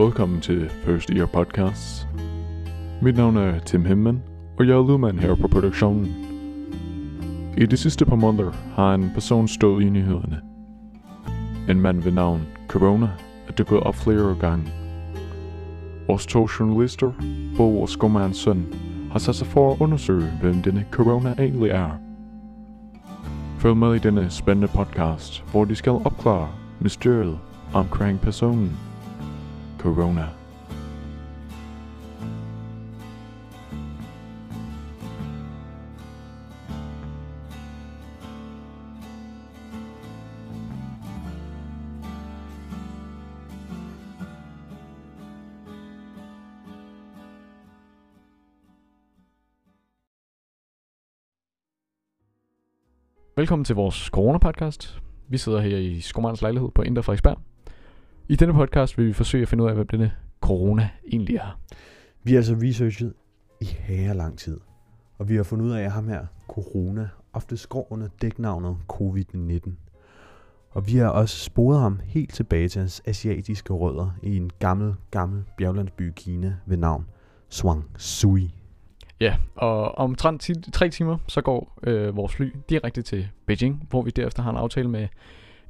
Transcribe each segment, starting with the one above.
Velkommen til First Year Podcasts. Mit navn er Tim Himman, og jeg er lydmand her på produktionen. I de sidste par måneder har en person stået i nyhederne. En mand ved navn Corona er dukket op flere gange. Vores to journalister, Bo og Skomans søn, har sat sig for at undersøge, hvem denne Corona egentlig er. Følg med i denne spændende podcast, hvor de skal opklare mysteriet omkring personen Corona. Velkommen til vores corona-podcast. Vi sidder her i Skommerens lejlighed på Indre Frederiksberg. I denne podcast vil vi forsøge at finde ud af, hvem denne corona egentlig er. Vi har altså researchet i her lang tid, og vi har fundet ud af, at ham her, corona, ofte skår under dæknavnet covid-19. Og vi har også sporet ham helt tilbage til hans asiatiske rødder i en gammel, gammel bjerglandsby i Kina ved navn Sui. Ja, og om 3 timer, så går øh, vores fly direkte til Beijing, hvor vi derefter har en aftale med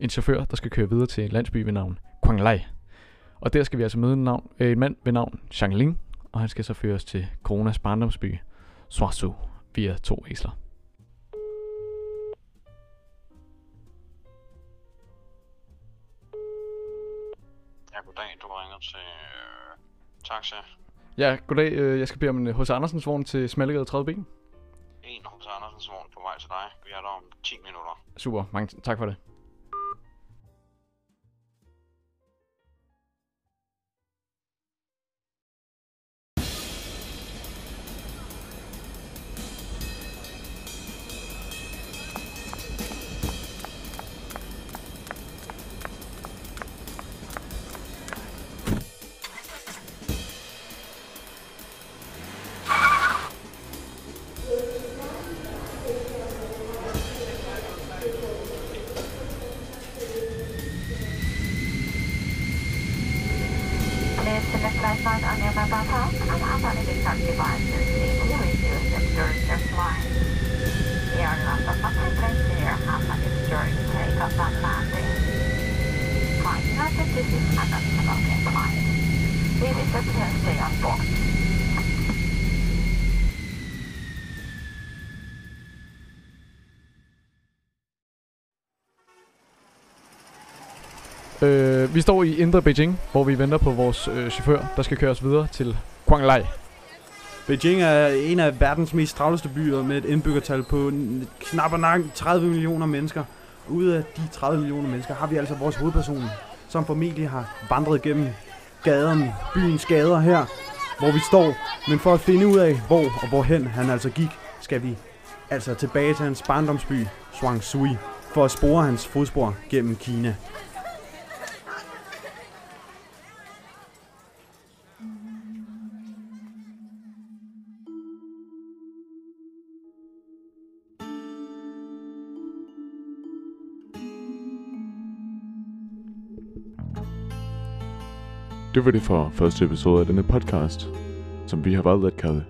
en chauffør, der skal køre videre til en landsby ved navn Quanglai. Og der skal vi altså møde en, navn, øh, en mand ved navn Ling, og han skal så føres til Coronas barndomsby, Swasu, via to æsler. Ja, goddag. Du ringer til øh, taxa. Ja, goddag. Øh, Jeg skal bede om en H.C. Andersens vogn til Smallegade 30B. En hos Andersens vogn på vej til dig. Vi er der om 10 minutter. Super, mange tak for det. Bus on nearby bus hop and other living devices linked with the receptor just line. There are lots of participants here happening during takeoff and landing. Find out that this is an unsmoking flight. We will just stay on board. Øh, vi står i Indre Beijing, hvor vi venter på vores øh, chauffør, der skal køre os videre til Guanglai. Beijing er en af verdens mest travleste byer med et indbyggertal på knap og nok 30 millioner mennesker. Ude af de 30 millioner mennesker har vi altså vores hovedperson, som formentlig har vandret gennem gaderne, byens gader her, hvor vi står. Men for at finde ud af, hvor og hvorhen han altså gik, skal vi altså tilbage til hans barndomsby, Sui, for at spore hans fodspor gennem Kina. Det var det for første episode af denne podcast, som vi har valgt at kalde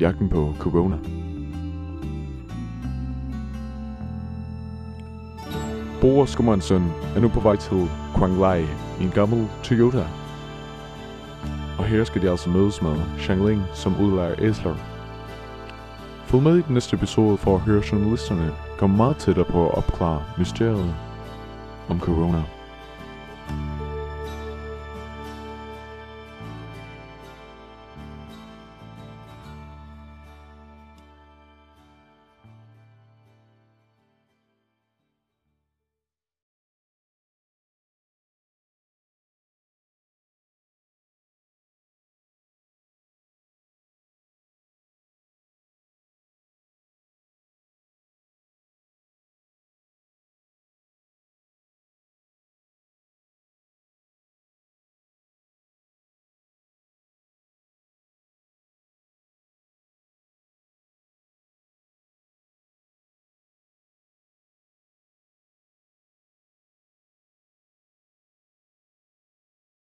Jagten på Corona. Bo og er nu på vej til Quang Lai i en gammel Toyota. Og her skal de altså mødes med Shangling, som udlejer æsler. Følg med i den næste episode for at høre journalisterne komme meget tættere på at opklare mysteriet om corona.